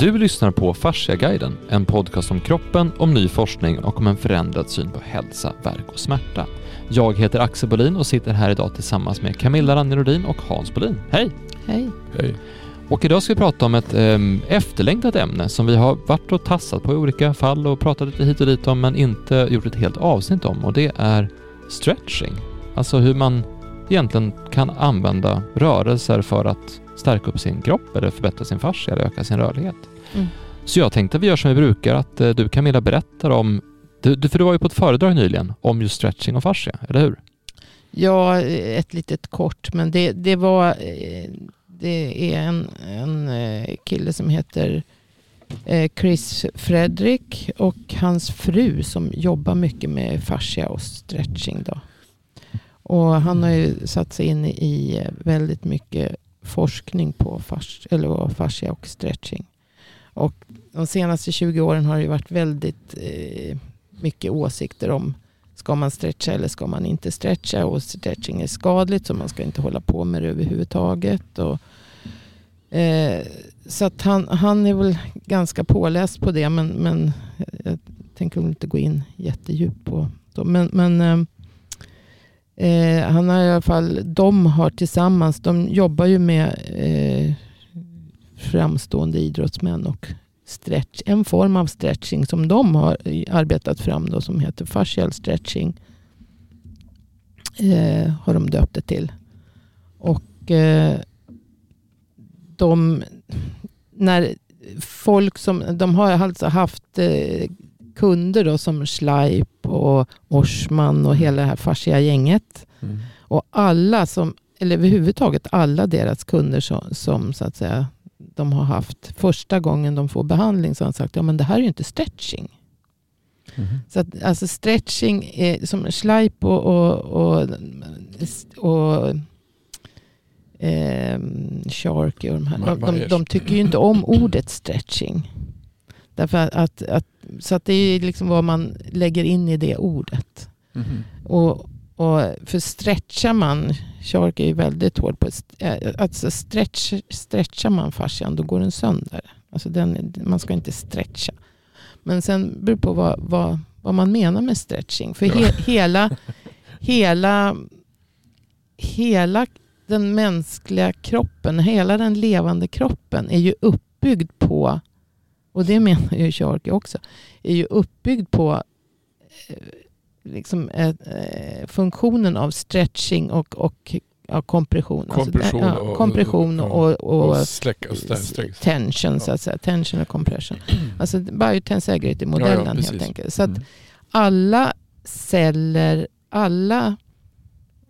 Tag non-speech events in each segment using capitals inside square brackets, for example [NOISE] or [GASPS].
Du lyssnar på Fasciaguiden, en podcast om kroppen, om ny forskning och om en förändrad syn på hälsa, verk och smärta. Jag heter Axel Bolin och sitter här idag tillsammans med Camilla Ranjerodin och Hans Bolin. Hej! Hej! Hej! Och idag ska vi prata om ett eh, efterlängtat ämne som vi har varit och tassat på i olika fall och pratat lite hit och dit om men inte gjort ett helt avsnitt om och det är stretching. Alltså hur man egentligen kan använda rörelser för att stärka upp sin kropp eller förbättra sin fascia eller öka sin rörlighet. Mm. Så jag tänkte att vi gör som vi brukar, att eh, du Camilla berättar om, du, för du var ju på ett föredrag nyligen om just stretching och fascia, eller hur? Ja, ett litet kort, men det, det var, eh, det är en, en eh, kille som heter Chris Fredrik och hans fru som jobbar mycket med fascia och stretching. Då. Och han har ju satt sig in i väldigt mycket forskning på fas, eller fascia och stretching. Och de senaste 20 åren har det varit väldigt eh, mycket åsikter om ska man stretcha eller ska man inte stretcha. Och stretching är skadligt så man ska inte hålla på med det överhuvudtaget. Och, eh, så att han, han är väl ganska påläst på det men, men jag tänker inte gå in jättedjupt på det. Men, men eh, Eh, han har i alla fall, de har tillsammans, de jobbar ju med eh, framstående idrottsmän och stretch, en form av stretching som de har arbetat fram då, som heter fascial stretching. Eh, har de döpt det till. Och eh, de, när folk som, de har alltså haft eh, kunder då, som Schleip och Orsman och hela det här fascia-gänget. Mm. Och alla som, eller överhuvudtaget alla deras kunder som, som så att säga de har haft första gången de får behandling så har de sagt ja men det här är ju inte stretching. Mm. Så att, alltså stretching, är, som Schleip och, och, och, och eh, Sharky och de här, de, de, de, tycker ju inte om ordet stretching. Därför att, att, så att det är liksom vad man lägger in i det ordet. Mm. Och, och för stretchar man, Shark är ju väldigt hård på eh, alltså stretch, stretchar man fascian då går den sönder. Alltså den, man ska inte stretcha. Men sen beror det på vad, vad, vad man menar med stretching. För he, hela, hela, hela den mänskliga kroppen, hela den levande kroppen är ju uppbyggd på och det menar ju Sharky också, är ju uppbyggd på eh, liksom, eh, funktionen av stretching och, och ja, kompression. Kompression, alltså, ja, kompression och, och, och, och släck, sträck, tension, ja. så att säga. Tension och compression. [CLEARS THROAT] Alltså biotensegrity-modellen ja, helt enkelt. Så att mm. alla celler, alla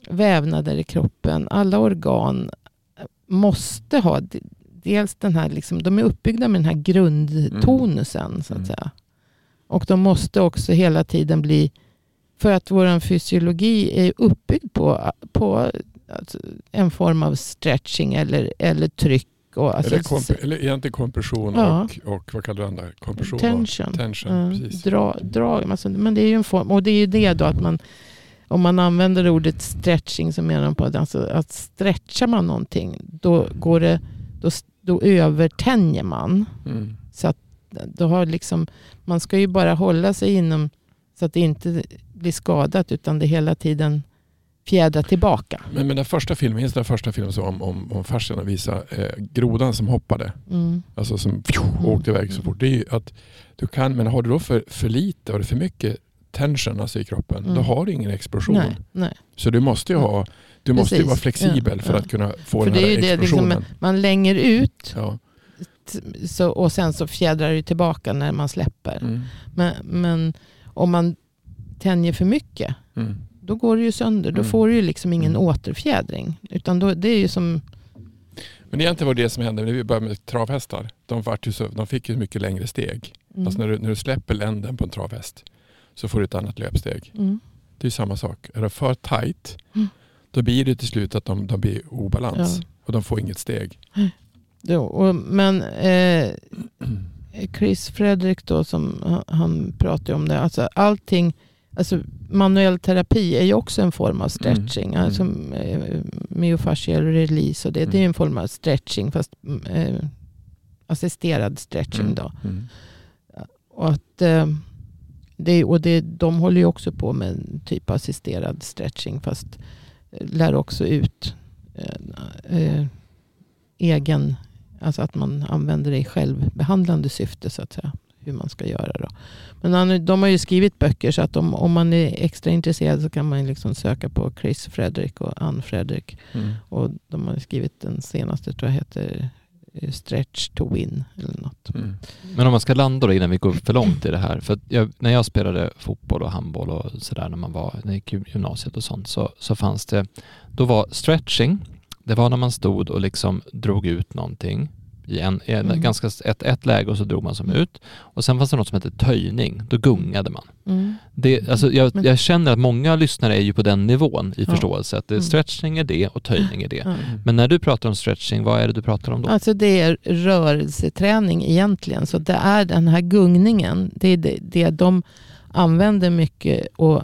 vävnader i kroppen, alla organ måste ha dels den här, liksom, de är uppbyggda med den här grundtonusen. Mm. Så att mm. säga. Och de måste också hela tiden bli, för att vår fysiologi är uppbyggd på, på alltså, en form av stretching eller, eller tryck. Och, alltså, eller, komp eller egentligen kompression ja. och, och vad kallar du andra? Kompression Tension. tension mm. precis. Dra, dra, alltså, men det är ju en form, och det är ju det då att man om man använder ordet stretching så menar man på att, alltså, att stretchar man någonting då går det då, då övertänjer man. Mm. Så att då har liksom, man ska ju bara hålla sig inom så att det inte blir skadat utan det hela tiden fjädrar tillbaka. Men, men den första filmen, minns den första filmen så om, om, om fascian och visa eh, grodan som hoppade. Mm. Alltså som pju, mm. åkte iväg så fort. Det är ju att du kan, men har du då för, för lite och för mycket tension alltså i kroppen, mm. då har du ingen explosion. Nej, nej. Så du måste ju ha du måste ju vara flexibel ja, för att kunna få för den här det är ju explosionen. Det, liksom, man länger ut ja. så, och sen så fjädrar det tillbaka när man släpper. Mm. Men, men, om man tänjer för mycket, mm. då går det ju sönder. Då mm. får du ju liksom ingen mm. återfjädring. Utan då, det är ju som... Men egentligen var det det som hände när vi började med travhästar. De, var ju så, de fick ju mycket längre steg. Alltså när du, när du släpper länden på en travhäst så får du ett annat löpsteg. Mm. Det är samma sak. Är det för tight mm. Då blir det till slut att de, de blir obalans ja. och de får inget steg. Jo, och, men eh, Chris Fredrik då som han pratar om det. Alltså allting, alltså manuell terapi är ju också en form av stretching. Mm. Alltså eh, myofascial release och det, mm. det är en form av stretching. Fast eh, assisterad stretching. Mm. Då. Mm. Och, att, eh, det, och det, de håller ju också på med en typ av assisterad stretching fast lär också ut eh, eh, egen, alltså att man använder det i självbehandlande syfte så att säga. Hur man ska göra då. Men han, de har ju skrivit böcker så att om, om man är extra intresserad så kan man liksom söka på Chris Fredrik och Ann Fredrik. Mm. Och de har skrivit den senaste tror jag heter Stretch to Win eller något. Mm. Men om man ska landa då innan vi går för långt i det här. För att jag, när jag spelade fotboll och handboll och sådär när man var, när jag gick i gymnasiet och sånt så, så fanns det, då var stretching, det var när man stod och liksom drog ut någonting i en, i en Mm. ganska, ett, ett läge och så drog man som ut. Och sen fanns det något som hette töjning, då gungade man. Mm. Det, alltså jag, jag känner att många lyssnare är ju på den nivån i Ja. förståelse, att det, Mm. stretching är det och töjning är det. Ja. Men när du pratar om stretching, vad är det du pratar om då? Alltså det är rörelseträning egentligen. Så det är den här gungningen. Det är det, det de använder mycket och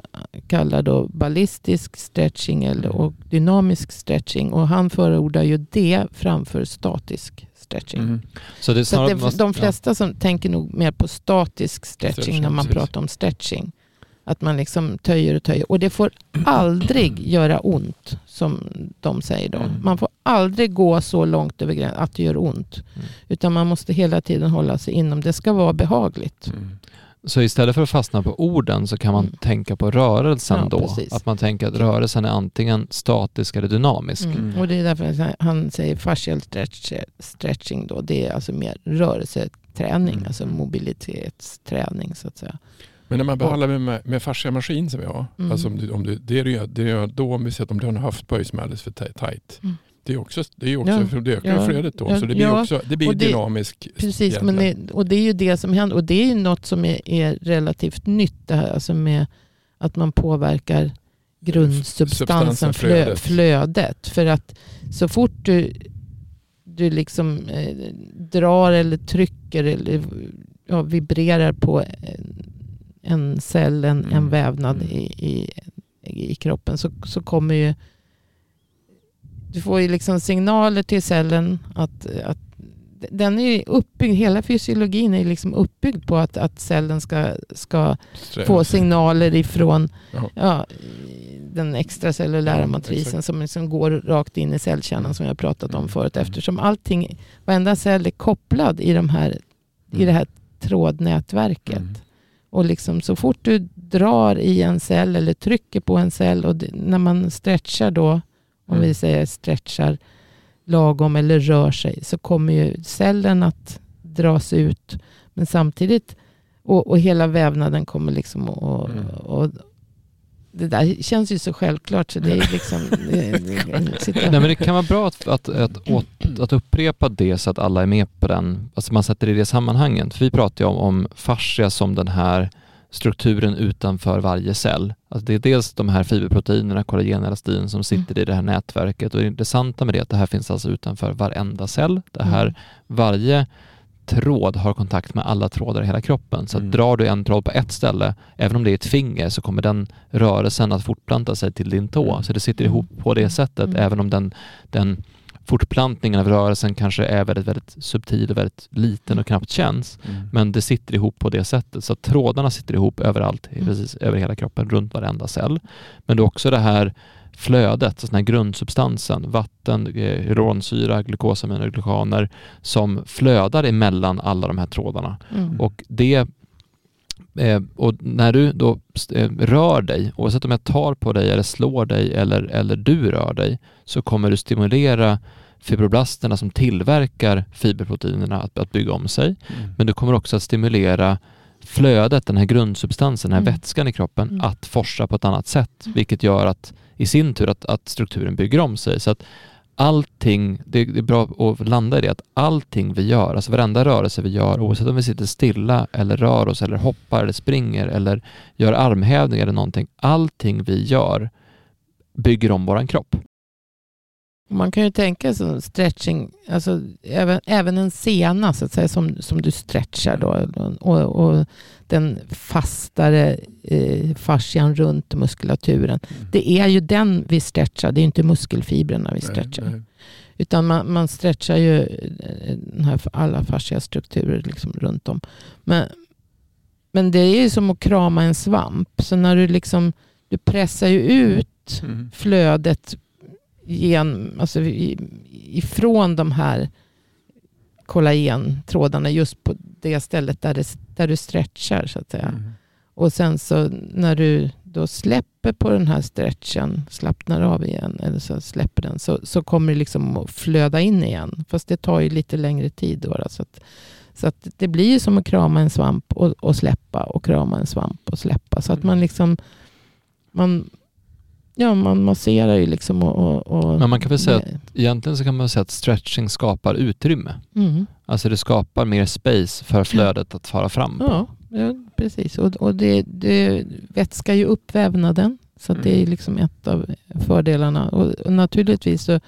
kallar då ballistisk stretching eller, och dynamisk stretching. Och han förordar ju det framför statisk stretching. Mm. Så det Så det, måste- de flesta som tänker nog mer på statisk stretching, Stretching, när man precis. pratar om stretching. Att man liksom töjer och töjer. Och det får aldrig [CLEARS THROAT] göra ont, som de säger då. Mm. Man får aldrig gå så långt över gränsen att det gör ont. Mm. Utan man måste hela tiden hålla sig inom. Det ska vara behagligt. Mm. Så istället för att fastna på orden så kan man Mm. tänka på rörelsen Ja, då. precis. Att man tänker att rörelsen är antingen statisk eller dynamisk. Mm. Mm. Och det är därför han säger fascial stretch, stretching. Då. Det är alltså mer rörelseträning, Mm. alltså mobilitetsträning så att säga. Men när man behandlar med, med, med fasciamaskin som vi har, Mm. alltså om du, om du, det, är ju, det är ju då om vi säger att om du har en höftböj som är alldeles för taj- tajt. Det är också, det är också Ja. det ökar Ja. flödet då. Ja. Så det blir, Ja. också, det blir det- dynamisk Precis, men det, och det är ju det som händer. Och det är ju något som är, är relativt nytt det här. Alltså med att man påverkar grundsubstansen, Substansen, flö, flödet. flödet. För att så fort du, du liksom eh, drar eller trycker eller ja, vibrerar på en, en cell, en, en Mm. vävnad Mm. i, i, i kroppen så, så kommer ju du får ju liksom signaler till cellen att, att den är uppbyggd, hela fysiologin är liksom uppbyggd på att, att cellen ska, ska få signaler ifrån Ja. ja, den extracellulära Ja, matrisen exakt. som liksom går rakt in i cellkärnan Mm. som jag pratat om Mm. förut. Mm. Eftersom allting, varenda cell är kopplad i, de här, i det här trådnätverket. Mm. Och liksom så fort du drar i en cell eller trycker på en cell och det, när man stretchar då, om Mm. vi säger stretchar lagom eller rör sig, så kommer ju cellen att dras ut. Men samtidigt, och, och hela vävnaden kommer liksom att... Mm. Och, det där känns ju så självklart så det är liksom... [LAUGHS] Nej, men det kan vara bra att, att, att, åt, att upprepa det så att alla är med på den, alltså man sätter det i det sammanhanget. För vi pratar ju om, om fascia som den här strukturen utanför varje cell. Alltså det är dels de här fiberproteinerna, kollagenelastin som sitter i det här nätverket och det intressanta med det är att det här finns alltså utanför varenda cell. Det här, Mm. varje tråd har kontakt med alla trådar i hela kroppen. Så Mm. drar du en tråd på ett ställe, även om det är ett finger, så kommer den rörelsen att fortplanta sig till din tå. Mm. Så det sitter Mm. ihop på det sättet, Mm. även om den, den fortplantningen av rörelsen kanske är väldigt, väldigt subtil och väldigt liten och knappt känns. Mm. Men det sitter ihop på det sättet. Så trådarna sitter ihop överallt, Mm. precis över hela kroppen, runt varenda cell. Men det är också det här flödet, så den här grundsubstansen, vatten, eh, hyaluronsyra, glukosaminer, glukaner som flödar emellan alla de här trådarna. Mm. Och det eh, och när du då eh, rör dig, oavsett om jag tar på dig eller slår dig eller, eller du rör dig, så kommer du stimulera fibroblasterna som tillverkar fiberproteinerna att, att bygga om sig. Mm. Men du kommer också att stimulera flödet, den här grundsubstansen, den här Mm. vätskan i kroppen, Mm. att forsa på ett annat sätt. Mm. Vilket gör att i sin tur att, att strukturen bygger om sig. Så att allting, det, det är bra att landa i det, att allting vi gör, alltså varenda rörelse vi gör, oavsett om vi sitter stilla eller rör oss eller hoppar eller springer eller gör armhävningar eller någonting, allting vi gör bygger om våran kropp. Man kan ju tänka sig stretching, alltså även, även en sena så att säga, som, som du stretchar då, och, och den fastare eh, fascian runt muskulaturen. Mm. Det är ju den vi stretchar, det är inte muskelfibrerna vi Nej, stretchar. nej. Utan man, man stretchar ju eh, den här, alla fascia strukturer liksom runt om. Men, men det är ju som att krama en svamp. Så när du liksom du pressar ju ut mm. flödet gen, alltså ifrån de här kollagentrådarna just på det stället där, det, där du stretchar så att säga. Mm. Och sen så när du då släpper på den här stretchen, slappnar av igen, eller så släpper den, så, så kommer det liksom att flöda in igen. Fast det tar ju lite längre tid. Då, så att, så att det blir ju som att krama en svamp och, och släppa och krama en svamp och släppa. Så att man liksom man, ja, man masserar ju liksom och, och, Men man kan väl säga att egentligen så kan man säga att stretching skapar utrymme. Mm. Alltså det skapar mer space för flödet att fara fram. Ja, ja precis. Och, och det, det vätskar ju upp vävnaden. Så mm. det är mm. liksom ett av fördelarna. Och, och naturligtvis så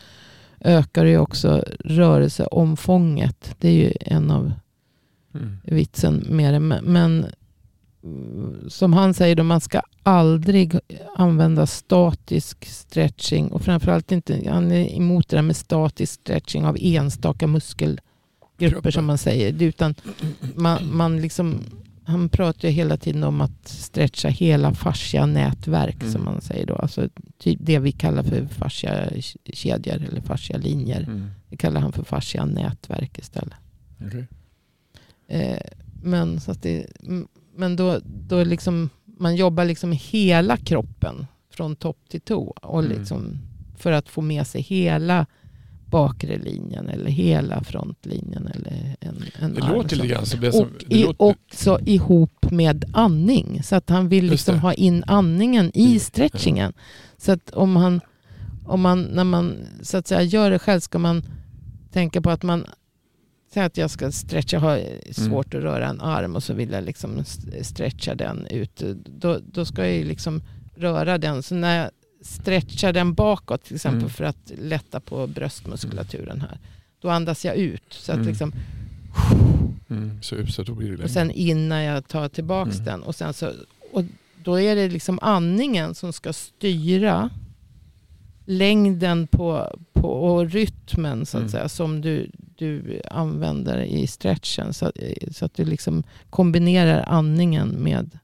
ökar det ju också rörelseomfånget. Det är ju en av mm. vitsen med det. Men som han säger, då, man ska aldrig använda statisk stretching. Och framförallt inte, han är emot det där med statisk stretching av enstaka muskelgrupper som man säger. Utan man, man liksom, han pratar ju hela tiden om att stretcha hela fascia-nätverk mm. som man säger då. Alltså typ det vi kallar för fascia-kedjor eller fascia-linjer. Mm. Det kallar han för fascia-nätverk istället. Okay. Eh, men så att det, men då, då liksom, man jobbar liksom hela kroppen från topp till tå. Och mm. liksom, För att få med sig hela bakre linjen eller hela frontlinjen. Eller en, en det låter lite grann som det som... Och det låter... också ihop med andning. Så att han vill liksom ha in andningen i stretchingen. Ja. Så att om han, om man, när man så att säga gör det själv ska man tänka på att man Säg att jag ska stretcha, jag har mm. svårt mm. att röra en arm och så vill jag liksom stretcha den ut. Då, då ska jag liksom röra den. Så när jag stretchar den bakåt till exempel mm. för att lätta på bröstmuskulaturen här. Då andas jag ut. Så att mm. liksom, mm. så, då blir det och sen in när jag tar tillbaka mm. den. Och, sen så, och då är det liksom andningen som ska styra längden på, på och rytmen så att mm. säga, som du, du använder i stretchen. Så, så att du liksom kombinerar andningen med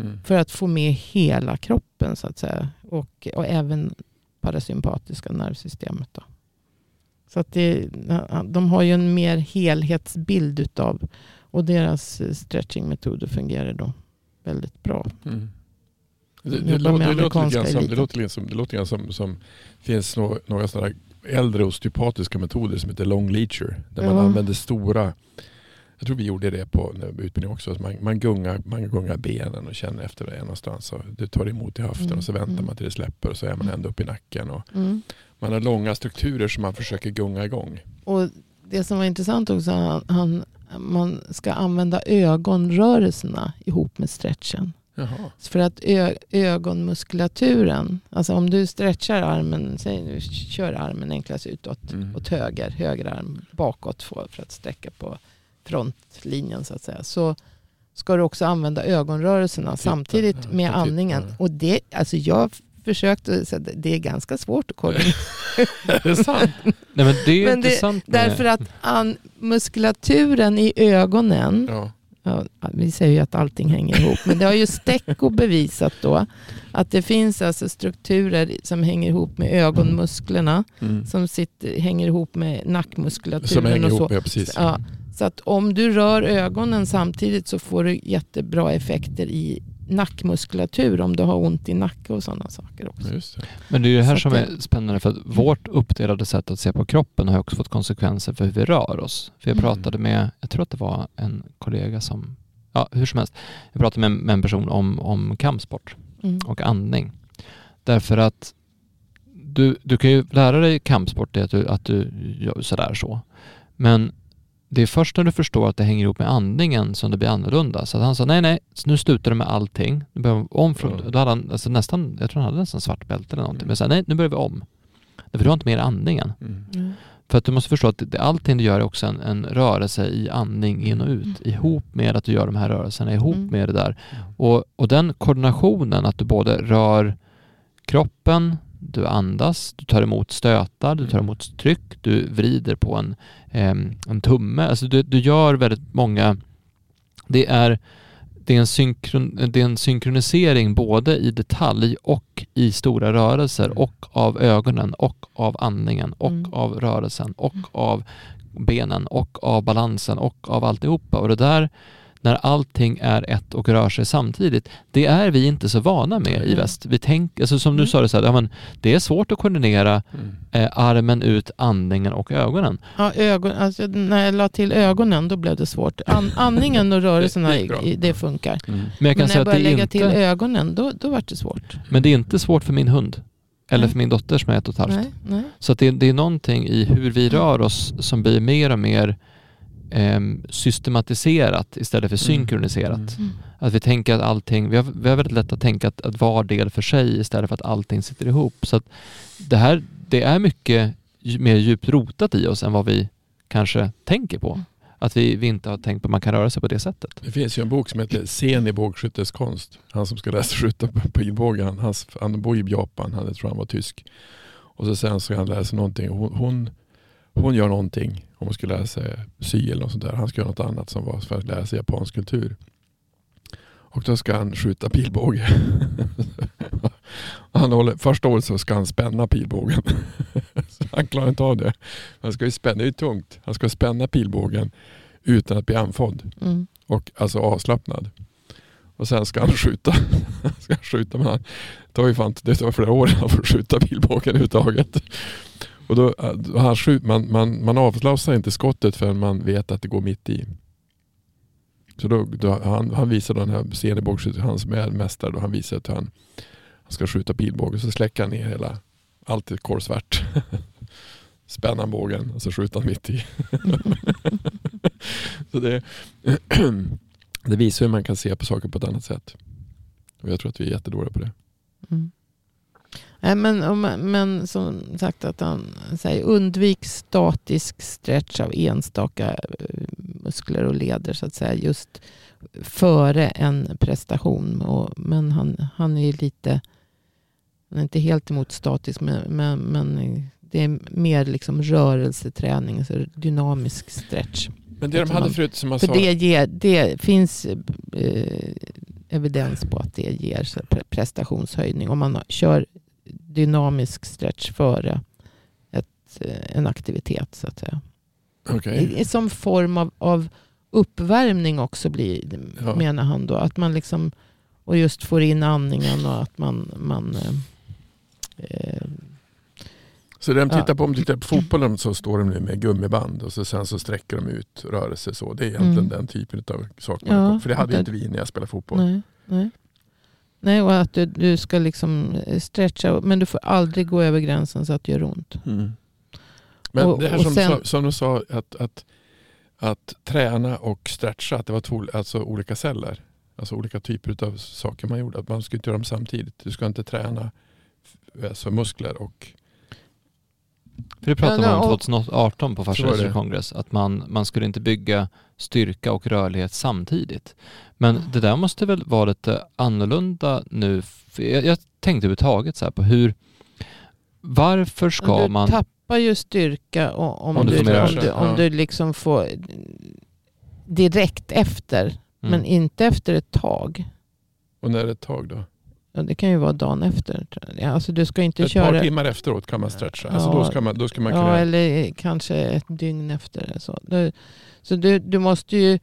mm. för att få med hela kroppen så att säga. Och, och även parasympatiska nervsystemet. Då. Så att det, de har ju en mer helhetsbild utav och deras stretchingmetoder fungerar då väldigt bra. Mm. Det, det, det, låter, det, låter som, det låter som, det låter som, som finns några, några sådana äldre osteopatiska metoder som heter long leacher. Där ja. man använder stora, jag tror vi gjorde det på utbildning också, man, man, gungar, man gungar benen och känner efter det någonstans. Och du tar emot i höften mm. och så väntar mm. man till det släpper och så är man ända upp i nacken. Och mm. Man har långa strukturer som man försöker gunga igång. Och det som var intressant också, han, han man ska använda ögonrörelserna ihop med stretchen. Jaha. För att ögonmuskulaturen, alltså om du stretchar armen, säg nu kör armen enklast utåt, mm. åt höger, höger arm bakåt för, för att sträcka på frontlinjen så att säga. Så ska du också använda ögonrörelserna titta, samtidigt med andningen. Titta. Och det, alltså jag försökte, så det är ganska svårt att kolla. [LAUGHS] är det sant? [LAUGHS] Nej men det är men det, intressant. Därför att an, muskulaturen i ögonen ja Ja, vi säger ju att allting hänger ihop, men det har ju Stecco [LAUGHS] bevisat då. Att det finns alltså strukturer som hänger ihop med ögonmusklerna. Mm. Som sitter, hänger ihop med nackmuskulaturen. Som hänger och så. ihop, ja precis. Ja, så att om du rör ögonen samtidigt så får du jättebra effekter i nackmuskulatur om du har ont i nacke och sådana saker också. Det. Men det är ju det här så som är spännande för att vårt uppdelade sätt att se på kroppen har också fått konsekvenser för hur vi rör oss. För jag mm. pratade med, jag tror att det var en kollega som, ja hur som helst, jag pratade med, med en person om, om kampsport mm. och andning. Därför att du, du kan ju lära dig kampsport, det att du, att du gör sådär så. Men det är först när du förstår att det hänger ihop med andningen som det blir annorlunda. Så han sa nej, nej, nu slutar du med allting. Nu börjar vi om från, mm. då hade han alltså nästan, jag tror han hade nästan svart bälte eller någonting. Mm. Men jag sa nej, nu börjar vi om. För du har inte med andningen. Mm. mm. För att du måste förstå att det, allting du gör är också en, en rörelse i andning in och ut. Mm. Ihop med att du gör de här rörelserna, ihop mm. med det där. Och, och den koordinationen, att du både rör kroppen, du andas, du tar emot stötar, du tar emot tryck, du vrider på en, eh, en tumme. Alltså du, du gör väldigt många, det är, det, är en synkron, det är en synkronisering både i detalj och i stora rörelser och av ögonen och av andningen och Mm. av rörelsen och av benen och av balansen och av alltihopa. Och det där, när allting är ett och rör sig samtidigt, det är vi inte så vana med i väst. Vi tänk, alltså som du Mm. sa, det, så här, ja, men det är svårt att koordinera Mm. eh, armen ut, andningen och ögonen. Ja, ögon, alltså, när jag la till ögonen då blev det svårt. An, andningen och rörelserna, [LAUGHS] Det det funkar. Mm. Men jag kan Men när säga jag att började lägga inte, till ögonen då, då var det svårt. men det är inte svårt för min hund. Eller för min dotter som är ett och ett halvt. Nej, nej. Så att det, det är någonting i hur vi rör oss som blir mer och mer ehm, systematiserat istället för synkroniserat. Mm. Att vi tänker att allting, vi har, vi har väldigt lätt att tänka att, att var del för sig istället för att allting sitter ihop. Så att det här, det är mycket mer djupt rotat i oss än vad vi kanske tänker på. Att vi, vi inte har tänkt på att man kan röra sig på det sättet. Det finns ju en bok som heter Sen i bågskytteskonst. Han som ska sig skjuta på pilbåge, han, han bor i Japan, han, jag tror han var tysk. Och så sen ska han sig någonting. Hon, hon, hon gör någonting, om hon ska lära sig sy eller något sånt där. Han ska göra något annat som var för att lära sig japansk kultur. Och då ska han skjuta pilbåge. [LAUGHS] han håller, första året så ska han spänna pilbågen. [LAUGHS] han klarar inte av det. Han ska ju spänna, det är ju tungt. Han ska spänna pilbågen utan att bli andfådd Mm. och alltså avslappnad. Och sen ska han skjuta. [LAUGHS] ska han skjuta men han tar ju fan, det tar flera år innan han får skjuta pilbågen överhuvudtaget. Och då, äh, då han skjut, man, man, man avlossar inte skottet förrän man vet att det går mitt i. Så då, då, han, han visar då den här scenen han som är mästare, då, han visar att han, han ska skjuta pilbåge. Så släcker han ner hela, allt är kolsvart. [LAUGHS] Spänner han bågen och så skjuter han mitt i. [LAUGHS] så det, [CLEARS THROAT] det visar hur man kan se på saker på ett annat sätt. Och jag tror att vi är jättedåliga på det. Mm. Nej, men, men som sagt att han säger undvik statisk stretch av enstaka eh, muskler och leder så att säga just före en prestation. Och, men han, han är lite, han är inte helt emot statisk men, men, men det är mer liksom rörelseträning, så dynamisk stretch. Men det de hade förut som man För sa. det, ger, det finns eh, evidens på att det ger prestationshöjning. Om man kör dynamisk stretch före ett, eh, en aktivitet. Så att säga. I- Som form av, av uppvärmning också blir, Ja. menar han då. Att man liksom, och just får in andningen och att man, man eh, eh, Så de Ja. tittar på, om du tittar på fotbollen så står de nu med gummiband och så sen så sträcker de ut rörelser så. Det är egentligen Mm. den typen av saker. Ja. För det hade inte vi när jag spelade fotboll. nej, nej. Nej, och att du, du ska liksom stretcha. Men du får aldrig gå över gränsen så att det gör ont. Mm. Men Och- det här som, sen- sa, som du sa, att, att, att träna och stretcha, att det var två alltså olika celler. Alltså olika typer av saker man gjorde. Att man skulle inte göra dem samtidigt. Du ska inte träna alltså muskler och... För det pratade man om och- 2018 på det. kongress, att man, man skulle inte bygga styrka och rörlighet samtidigt. Men Mm. det där måste väl vara lite annorlunda nu. Jag, jag tänkte överhuvudtaget så här på hur, varför ska du man... tappar ju styrka om, Om du, du om, du, om du liksom får direkt efter. Mm. Men inte efter ett tag. Och när är det ett tag då? Ja, det kan ju vara dagen efter. Alltså du ska inte Ett köra... par timmar efteråt kan man stretcha. Alltså Ja. då ska man, då ska man Ja, kunna... eller kanske ett dygn efter. Så, så du, du måste ju...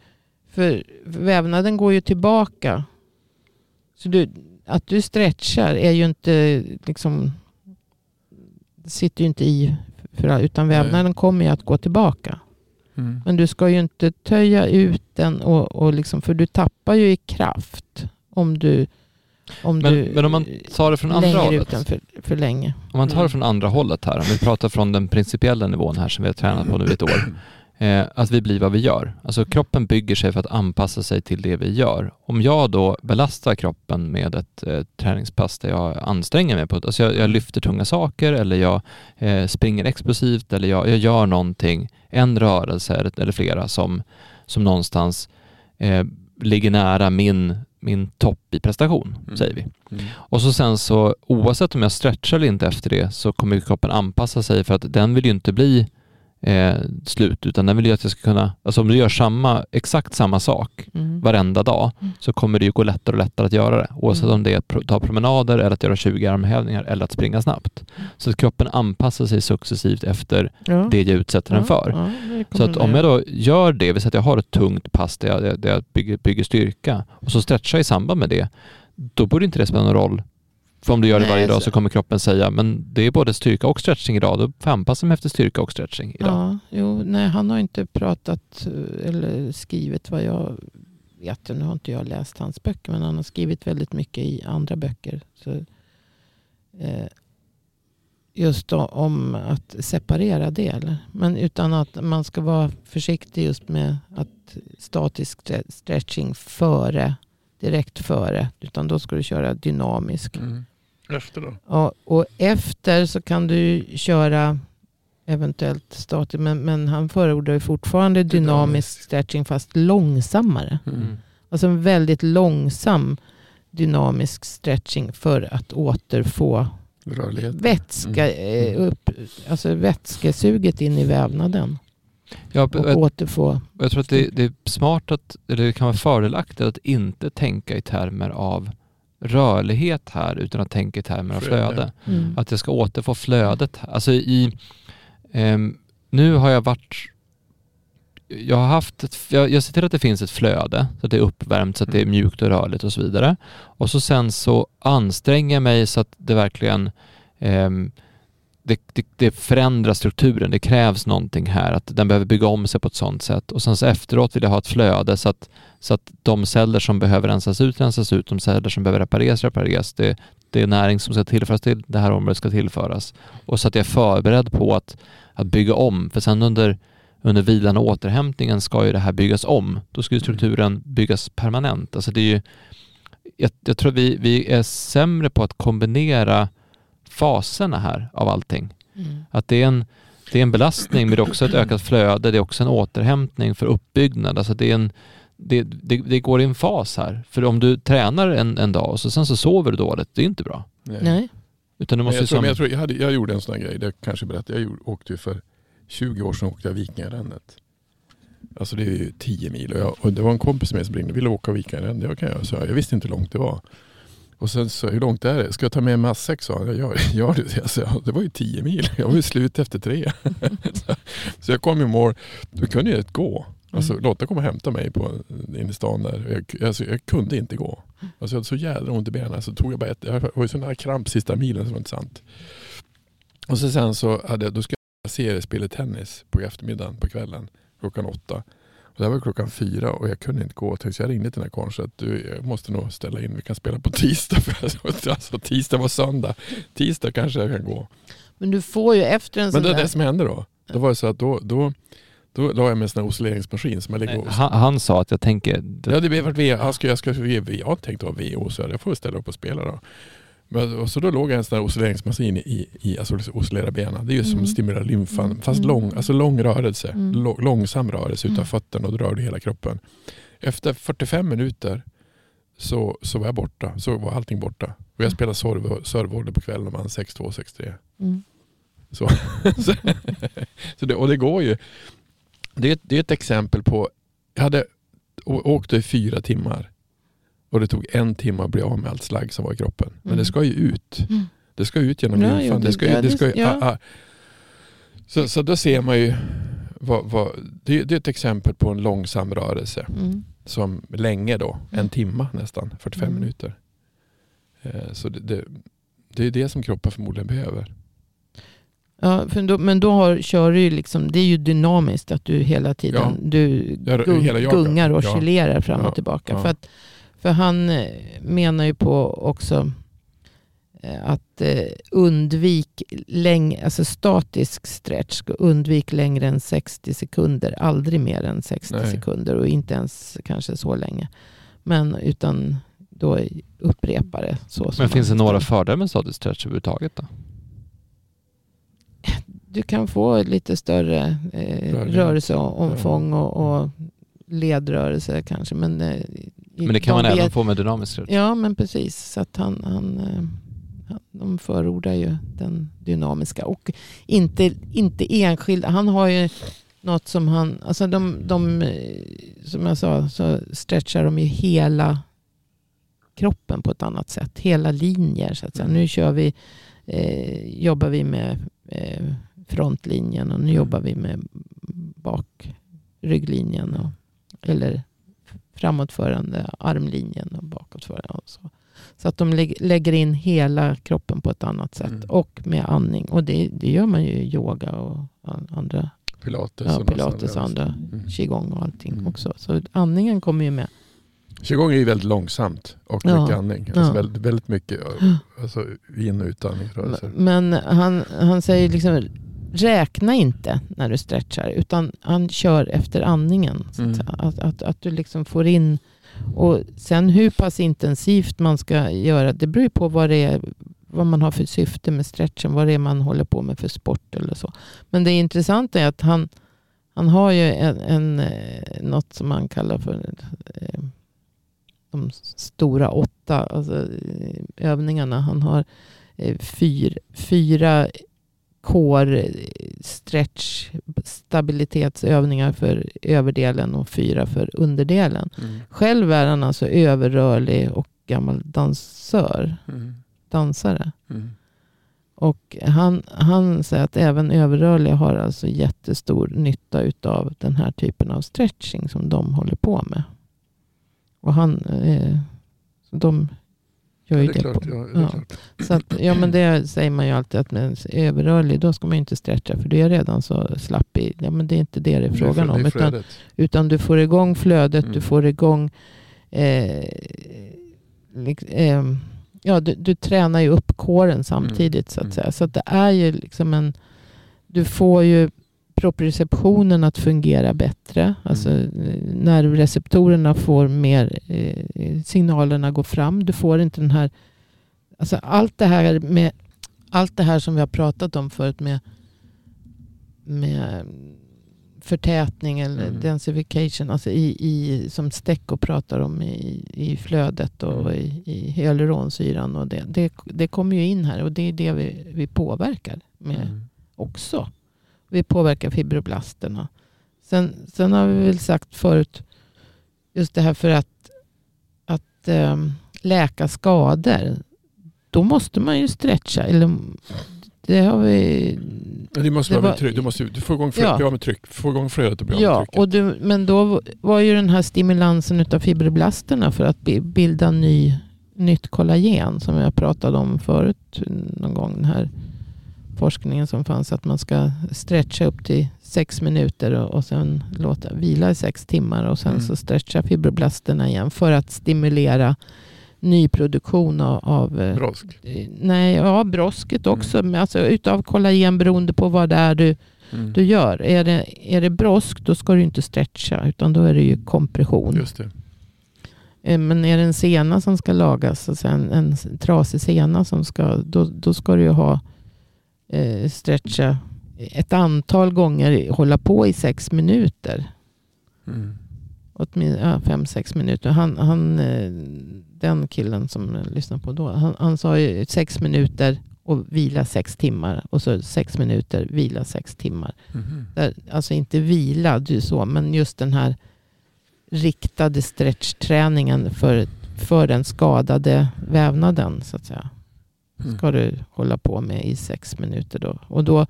För vävnaden går ju tillbaka. Så du, att du stretchar är ju inte liksom... sitter ju inte i. För, utan Nej. vävnaden kommer ju att gå tillbaka. Mm. Men du ska ju inte töja ut den. Och, och liksom, för du tappar ju i kraft. Om du... Om Men, du men om man tar det från andra hållet, för, för länge. om man tar det Mm. från andra hållet här, om vi pratar från den principiella nivån här som vi har tränat på nu ett år, eh, att vi blir vad vi gör. Alltså kroppen bygger sig för att anpassa sig till det vi gör. Om jag då belastar kroppen med ett eh, träningspass där jag anstränger mig på alltså jag, jag lyfter tunga saker eller jag eh, springer explosivt eller jag, jag gör någonting, en rörelse eller, eller flera som, som någonstans eh, ligger nära min, min topp i prestation, Mm. säger vi. Mm. Och så sen så oavsett om jag stretchar eller inte efter det så kommer kroppen anpassa sig för att den vill ju inte bli eh, slut utan den vill ju att jag ska kunna, alltså om du gör samma, exakt samma sak Mm. varenda dag Mm. så kommer det ju gå lättare och lättare att göra det. Oavsett Mm. om det är att ta promenader eller att göra 20 armhävningar eller att springa snabbt. Så att kroppen anpassar sig successivt efter Ja. det jag utsätter den för. Ja, Så att om jag då gör det, vill säga att jag har ett tungt pass där jag, där jag bygger, bygger styrka och så stretchar i samband med det, då borde inte det spela någon roll. För om du gör det Nej, varje dag så- så kommer kroppen säga, men det är både styrka och stretching idag, då får anpassa mig efter styrka och stretching idag. Ja, jo, nej, han har inte pratat eh, eller skrivit vad jag vet. Nu har inte jag läst hans böcker, men han har skrivit väldigt mycket i andra böcker. Så, eh, just då, om att separera det. Eller? Men utan att man ska vara försiktig just med att statisk stre- stretching före, direkt före. Utan då ska du köra dynamisk. Mm. Efter då? Ja, och efter så kan du köra eventuellt statisk. Men, men han förordar ju fortfarande dynamisk Dynamisk. stretching fast långsammare. Mm. Alltså en väldigt långsam dynamisk stretching för att återfå Rörlighet. vätska, Mm. eh, upp, alltså vätskesuget in i vävnaden. Ja, Och jag, återfå. jag tror att det, det är smart att, eller det kan vara fördelaktigt att inte tänka i termer av rörlighet här utan att tänka i termer av Flöde. Mm. Att jag ska återfå flödet. Alltså i, ehm, nu har jag varit jag har haft ett, jag, jag ser till att det finns ett flöde, så att det är uppvärmt, så att det är Mm. mjukt och rörligt och så vidare. Och så sen så anstränger jag mig så att det verkligen ehm, det, det, det förändrar strukturen, det krävs någonting här, att den behöver bygga om sig på ett sådant sätt. Och sen så efteråt vill jag ha ett flöde så att, så att de celler som behöver rensas ut, rensas ut, de celler som behöver repareras, repareras. Det, det är näring som ska tillföras till det här området ska tillföras. Och så att jag är förberedd på att, att bygga om, för sen under, under vilan och återhämtningen ska ju det här byggas om. Då ska ju strukturen byggas permanent. Alltså det är ju, jag, jag tror vi, vi är sämre på att kombinera faserna här av allting. Mm. Att det är en, det är en belastning men det är också ett ökat flöde, det är också en återhämtning för uppbyggnad. Alltså det, är en, det, det, det går i en fas här. För om du tränar en, en dag och så, sen så sover du dåligt, det är inte bra. Nej. Utan du Men måste jag, tror, som, jag, tror, jag, hade, jag gjorde en sån här grej, det kanske berättade. Jag gjorde, åkte ju för 20 år sedan åkte jag Vikingarännet. Alltså det är ju 10 mil och, jag, och det var en kompis med som ringde ville åka Vikingarännet. Det kan jag, så jag visste inte hur långt det var. Och sen så, hur långt är det? Ska jag ta med matsäck? sa han. Gör, gör du det? Jag sa, ja, det var ju 10 mil. Jag var ju slut efter tre. så, [LAUGHS] så jag kom i mål. Då kunde jag inte gå. Alltså, Mm. Lotta kom och hämtade mig på, inne i stan där. Jag, alltså, jag kunde inte gå. Alltså, jag hade så jävla ont i benen. Så tog jag bara ett, jag var ju sån här kramp sista milen så det var inte sant. Och så sen så hade, då skulle jag seriespela tennis på eftermiddagen på kvällen klockan åtta. Och det var klockan fyra och jag kunde inte gå. Så jag ringde till den här karln sa att du, jag måste nog ställa in. Vi kan spela på tisdag. För alltså, tisdag var söndag. Tisdag kanske jag kan gå. Men du får ju efter en Men sån det, där... det som hände då. Då var det så att då, då, då la jag med en sån här oscilleringsmaskin som jag ligger han, han sa att jag tänker, Ja, det blev varit V. Jag ska, jag ska, jag tänkte ha VO så jag får ställa upp och spela då. Men, så då låg jag en sån här oscilleringsmaskin i, i alltså oscillera benen. Det är ju som Mm. stimulerar lymfan. Mm. Fast Mm. lång, alltså lång rörelse. Mm. Lå- långsam rörelse utan Mm. fötterna och då rör du hela kroppen. Efter 45 minuter så, så var jag borta. Så var allting borta. Och jag spelade serve- servevolley på kvällen och vann 6-2, 6-3. Mm. [LAUGHS] Så, så, det, och det går ju. Det är, det är ett exempel på, jag hade åkt i fyra timmar och det tog en timme att bli av med allt slagg som var i kroppen. Men Mm. det ska ju ut. Mm. Det ska ut genom Ja, lymfan. det ska ja, det ska ja. ah, ah. Så, så då ser man ju, vad, vad, det, det är ett exempel på en långsam rörelse Mm. som länge då, en Mm. timma nästan, 45 Mm. minuter. Eh, Så det, det, det är det som kroppen förmodligen behöver. Ja, för då, men då har, kör du ju liksom, det är ju dynamiskt att du hela tiden Ja. du gung, gungar och Ja. oscillerar fram och tillbaka. För, att, för han eh, menar ju på också eh, att eh, undvik läng, alltså statisk stretch, undvik längre än 60 sekunder. Aldrig mer än 60 Nej. sekunder och inte ens kanske så länge. Men utan då upprepa det. Så men finns det några fördelar med statisk stretch överhuvudtaget då? Du kan få lite större eh, rörelseomfång och, och ledrörelse kanske. Men eh, Men det kan man vet- även få med dynamisk stretch. Ja, men precis. Så att han, han, eh, han, de förordar ju den dynamiska och inte, inte enskilda. Han har ju något som han, alltså de, de, eh, som jag sa, så stretchar de ju hela kroppen på ett annat sätt. Hela linjer så att säga. Nu kör vi, eh, jobbar vi med eh, frontlinjen och nu Mm. jobbar vi med bakrygglinjen. Och, eller framåtförande armlinjen och bakåtförande. Och så. så att de lägg- lägger in hela kroppen på ett annat sätt. Mm. Och med andning. Och det, det gör man ju i yoga och an- andra, Pilates ja, och pilates och andra Mm. qigong och allting Mm. också. Så andningen kommer ju med. Qigong är ju väldigt långsamt och Ja. mycket andning. Alltså Ja. väldigt, väldigt mycket [GASPS] alltså, in och utandningsrörelser. Men han, han säger liksom räkna inte när du stretchar. Utan han kör efter andningen. Mm. att, att, att du liksom får in. Och sen hur pass intensivt man ska göra. Det beror på vad det är. Vad man har för syfte med stretchen. Vad det är man håller på med för sport eller så. Men det intressanta är att han, han har ju en, en, eh, något som han kallar för eh, de stora åtta alltså, eh, övningarna. Han har fyr, fyra core stretch stabilitetsövningar för överdelen och fyra för underdelen. Mm. Själv är han alltså överrörlig och gammal dansör, Mm. dansare. Mm. Och han, han säger att även överrörliga har alltså jättestor nytta utav den här typen av stretching som de håller på med. Och han, eh, de gör Ja, ju det är det. klart. på. Ja, det Ja. Så att, ja men det säger man ju alltid att med överrörlig då ska man ju inte stretcha för du är redan så slapp i. Ja men det är inte det det är frågan det om. Utan, utan du får igång flödet, Mm. du får igång eh, ehm, ja, du, du tränar ju upp kåren samtidigt så att Mm. säga. Så att det är ju liksom en, du får ju proprioceptionen att fungera bättre. Alltså Mm. eh, nervreceptorerna får mer, eh, signalerna går fram. Du får inte den här, alltså allt det här med, allt det här som vi har pratat om förut med, med förtätning eller Mm. densification, alltså i, i, som Stecco pratar om i, i flödet och Mm. i, i hyaluronsyran. Och det, det, det kommer ju in här och det är det vi, vi påverkar med Mm. också. Vi påverkar fibroblasterna. Sen, sen har vi väl sagt förut, just det här för att, att ehm, läka skador. Då måste man ju stretcha. Eller, det har vi... Men Det måste Det vara var- tryck. Du måste du får igång, flö- Ja. av med tryck. Få igång flödet och bli av med Ja, trycket. och du, men då var ju den här stimulansen utav fibroblasterna för att bi- bilda ny, nytt kollagen som jag pratade om förut någon gång. Den här forskningen som fanns att man ska stretcha upp till sex minuter och, och sen låta vila i sex timmar och sen Mm. så stretcha fibroblasterna igen för att stimulera nyproduktion av, av eh, Brosk. eh, nej, ja, brosket Mm. också. Men alltså utav kollagen beroende på vad det är du Mm. du gör. Är det, är det brosk då ska du inte stretcha utan då är det ju kompression. Just det. Eh, Men är det en sena som ska lagas, alltså en, en trasig sena som ska, då, då ska du ju ha eh, stretcha ett antal gånger, hålla på i sex minuter. Mm. Åtminstone ja, fem, sex minuter. Han, han, eh, den killen som jag lyssnade på då, han, han sa ju sex minuter och vila sex timmar. Och så sex minuter, vila sex timmar. Mhm. Där, alltså inte vila, du så, men just den här riktade stretchträningen för, för den skadade vävnaden så att säga. Mm. Ska du hålla på med i sex minuter då. Och då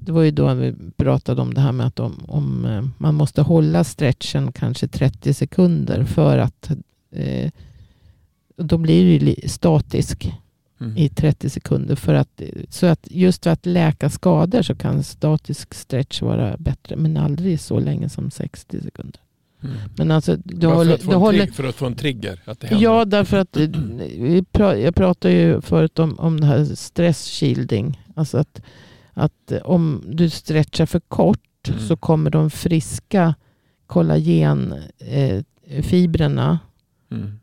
det var ju då vi pratade om det här med att om, om eh, man måste hålla stretchen kanske 30 sekunder för att eh, då blir det statisk Mm. i 30 sekunder. För att, så att just för att läka skador så kan statisk stretch vara bättre. Men aldrig så länge som 60 sekunder. Mm. Men alltså, du Bara för, håller, att få du en håller, för att få en trigger. Att det händer. Ja, därför att eh, vi pra, jag pratade ju förut om, om det här stress shielding. Alltså att, att eh, om du stretchar för kort Mm. så kommer de friska kollagenfibrerna eh, Mm.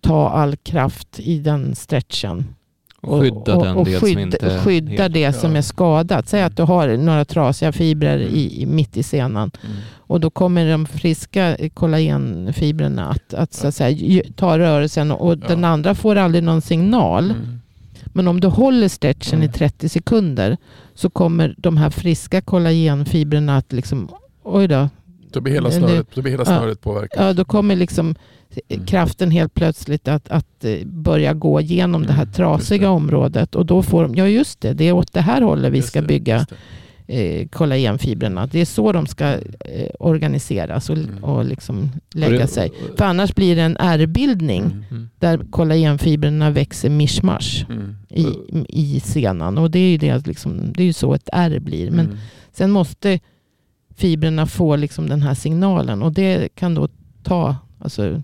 ta all kraft i den stretchen. Och, Skydda och, den och, del som skydd, inte är skydda det som är skadat. Säg att du har några trasiga fibrer i, i- mitt i senan. Mm. Och då kommer de friska kollagenfibrerna att, att, så att säga, ta rörelsen och Ja. den andra får aldrig någon signal. Mm. Men om du håller stretchen i Mm. 30 sekunder så kommer de här friska kollagenfibrerna att liksom, oj då, Då blir hela snöret, då blir hela Ja. snöret påverkat. ja, då kommer liksom Mm. kraften helt plötsligt att, att eh, börja gå igenom det här Mm, trasiga det. området. Och då får de, ja just det, det är åt det här hållet vi Just ska det, bygga eh, kollagenfibrerna. Det är så de ska eh, organiseras och, Mm. och liksom lägga sig. För annars blir det en ärrbildning Mm. Mm. där kollagenfibrerna växer mischmasch Mm. i, i senan. Och det är ju, det, liksom, det är så ett ärr blir. Men Mm. sen måste fibrerna få liksom den här signalen. Och det kan då ta alltså,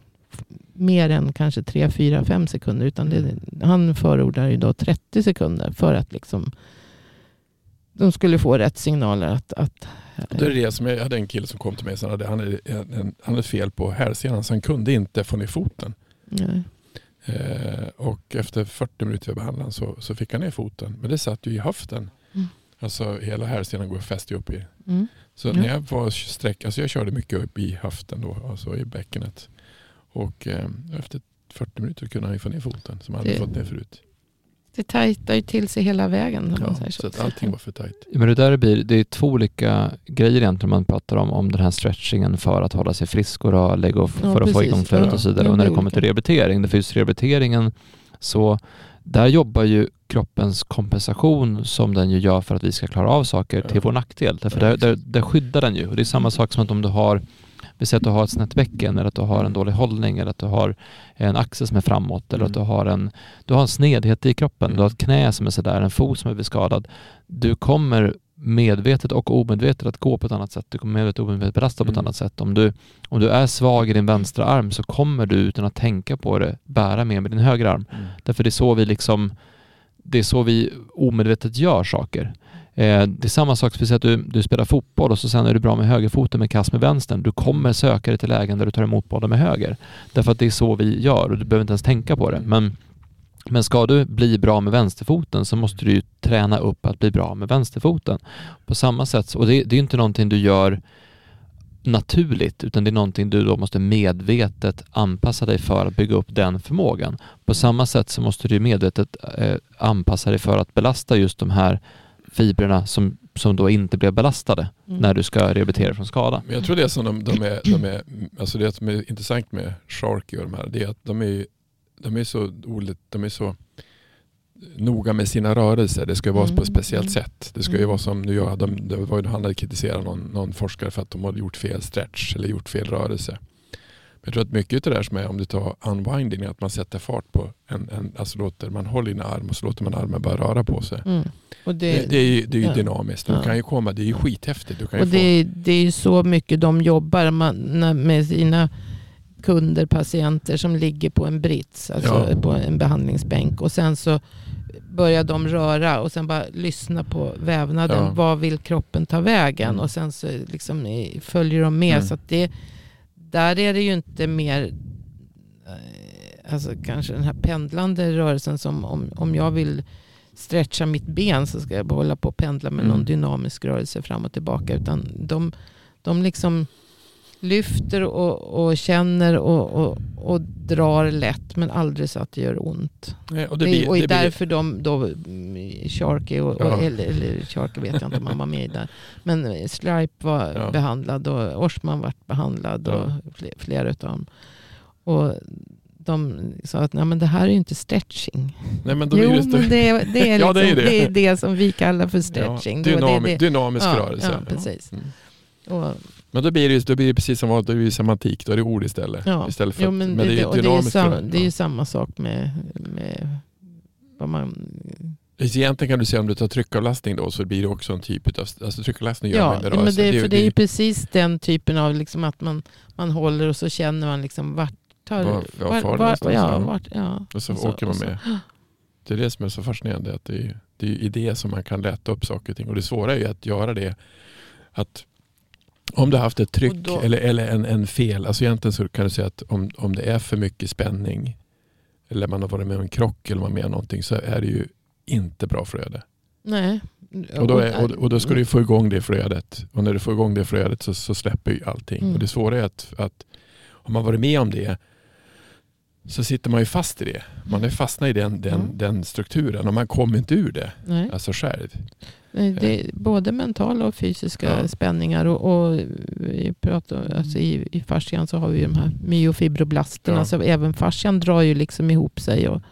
mer än kanske 3, 4, 5 sekunder. Utan det, han förordar ju då 30 sekunder för att liksom de skulle få rätt signaler att, att Det är det som jag, jag hade en kille som kom till mig och hade, han, hade, han hade fel på hälsenan så han kunde inte få ner foten. Eh, och efter 40 minuter vi behandlade så, så fick han ner foten. Men det satt ju i höften. Mm. Alltså hela hälsenan går fäst upp i. Mm. Så Ja. när jag var sträck, alltså jag körde mycket upp i höften då, alltså i bäckenet. Och eh, efter 40 minuter kunde han ju få ner foten som han hade Det- fått ner förut. Det tajtar ju till sig hela vägen. Ja, säger så så. att allting var för tajt. [LAUGHS] Men det där blir, det är två olika grejer egentligen man pratar om, om den här stretchingen för att hålla sig frisk och rörlig och f- Ja, för att få precis. igång flödet Ja. och så vidare. Och när det kommer till rehabilitering, det finns rehabiliteringen så där jobbar ju kroppens kompensation som den ju gör för att vi ska klara av saker till vår nackdel. Därför där, där, där skyddar den ju. Och det är samma sak som att om du har vi säger att du har ett snett bäcken eller att du har en dålig hållning eller att du har en axel som är framåt eller Mm. att du har en, du har en snedhet i kroppen. Du har ett knä som är sådär, en fot som är beskadad. Du kommer medvetet och omedvetet att gå på ett annat sätt. Du kommer medvetet och omedvetet belasta på ett Mm. annat sätt. Om du, om du är svag i din vänstra arm så kommer du utan att tänka på det bära mer med din högra arm. Mm. Därför det är så vi liksom det är så vi omedvetet gör saker. Eh, det är samma sak, speciellt att du, du spelar fotboll och så sen är du bra med högerfoten med kast med vänstern. Du kommer söka dig till lägen där du tar emot bollen med höger. Därför att det är så vi gör och du behöver inte ens tänka på det. Men, men ska du bli bra med vänsterfoten så måste du ju träna upp att bli bra med vänsterfoten. På samma sätt, och det, det är ju inte någonting du gör naturligt utan det är någonting du då måste medvetet anpassa dig för att bygga upp den förmågan. På samma sätt så måste du medvetet eh, anpassa dig för att belasta just de här fibrerna som, som då inte blev belastade Mm. när du ska rehabilitera från skada. Men jag tror det som de, de är, de är, alltså det som är intressant med Sharky och de här, det är att de är, de är så de är så noga med sina rörelser. Det ska ju vara Mm, på ett speciellt mm. sätt. Det ska ju Mm. vara som nu jag, de, det var ju, han hade kritiserat någon, någon forskare för att de hade gjort fel stretch eller gjort fel rörelse. Men jag tror att mycket av det där som är om du tar unwinding, att man sätter fart på en, en alltså låter man håller i en arm och så låter man armen bara röra på sig. Mm. Och det, Det, det, är ju, det är ju ja. dynamiskt. Du Ja. kan ju komma, det är ju skithäftigt. Du kan Och få, det, är- det är ju så mycket de jobbar man, med sina kunder, patienter som ligger på en brits, alltså Ja. på en behandlingsbänk. Och sen så börjar de röra och sen bara lyssna på vävnaden. Ja. Vad vill kroppen ta vägen? Mm. Och sen så liksom följer de med. Mm. Så det, där är det ju inte mer eh, alltså kanske den här pendlande rörelsen som om, om jag vill stretcha mitt ben så ska jag hålla på och pendla med Mm. någon dynamisk rörelse fram och tillbaka. Utan de, de liksom lyfter och, och känner och, och, och drar lätt men aldrig så att det gör ont. Nej, och Det det är- blir, och det blir, därför de då, mm, Sharky och, Ja. eller, eller Sharky vet jag inte om han var med där. Men Stripe var Ja. behandlad och Orsman var behandlad och fler, flera utav dem. Och de sa att Nej, men det här är ju inte stretching. nej, men Jo, blir det, men det är det, är [LAUGHS] Ja, liksom, det är det. det. är det som vi kallar för stretching. Ja, Då är det dynami, det. dynamisk Ja, rörelse. ja, precis. Mm. Och, Men då blir det, då blir det precis som då blir det semantik, då är det ord istället. ja. istället för jo, men men det, det är det, är sam, det är ju samma sak med, med vad man... Egentligen kan du säga om du tar tryckavlastning då så blir det också en typ av, alltså tryckavlastning gör Ja, man men rörelse. det, för det är ju precis den typen av liksom att man, man håller och så känner man liksom vart tar Var- var det någonstans, ja, vart, ja. och så och så- åker man så- med. Det är det som är så fascinerande. Att det, är, det är i det som man kan lätta upp saker och ting. Och det svåra är ju att göra det. Att om du har haft ett tryck då- eller, eller en, en fel. Alltså egentligen så kan du säga att om, om det är för mycket spänning. Eller man har varit med om en krock eller man med om någonting. Så är det ju inte bra flöde. Nej. Och då, är, och, och då ska du få igång det flödet. Och när du får igång det flödet så, så släpper ju allting. Mm. Och det svåra är att, att om man varit med om det så sitter man ju fast i det. Man är fastnat i den, den, Mm. den strukturen och man kommer inte ur det. Nej. Alltså själv. Nej, Det är både mentala och fysiska Ja. spänningar. Och, och vi pratar, alltså i, I fascian så har vi ju de här myofibroblasterna. Ja. Så även fascian drar ju liksom ihop sig. Och,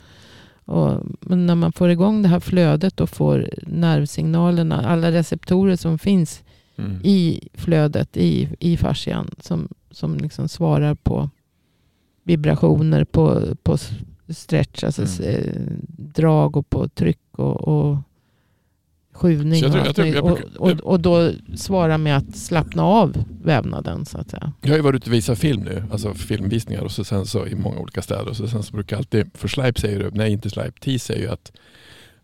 och, men när man får igång det här flödet och får nervsignalerna, alla receptorer som finns Mm. i flödet i, i fascian som, som liksom svarar på vibrationer, på, på stretch, alltså Mm. eh, drag och på tryck och, och skjuvning. Jag tror- och, jag tror- jag möjligt. och, brukar- och, och då svara med att slappna av vävnaden så att säga. Jag har ju varit ute och visat film nu, alltså filmvisningar och så sen så i många olika städer. Och så sen så brukar alltid, för Sleip säger ju, nej inte Sleip, Thies säger ju att,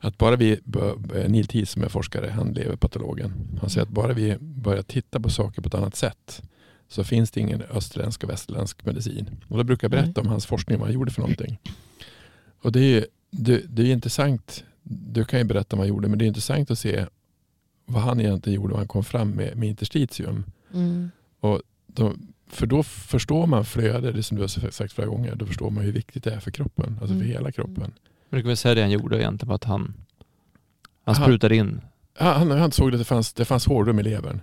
att bara vi, bör- Neil Thies som är forskare, han lever patologen. Han säger att bara vi börjar titta på saker på ett annat sätt så finns det ingen österländsk och västerländsk medicin. Och då brukar jag berätta om hans forskning, vad han gjorde för någonting. Och det är det, det är intressant, du kan ju berätta vad han gjorde, men det är intressant att se vad han egentligen gjorde, vad han kom fram med, med interstitium. Då, för då förstår man flöde, det som du har sagt flera gånger, då förstår man hur viktigt det är för kroppen, alltså för Mm. hela kroppen. Jag brukar väl säga det han gjorde egentligen att han, han sprutade in. Han, han såg att det fanns, det fanns hålrum i levern.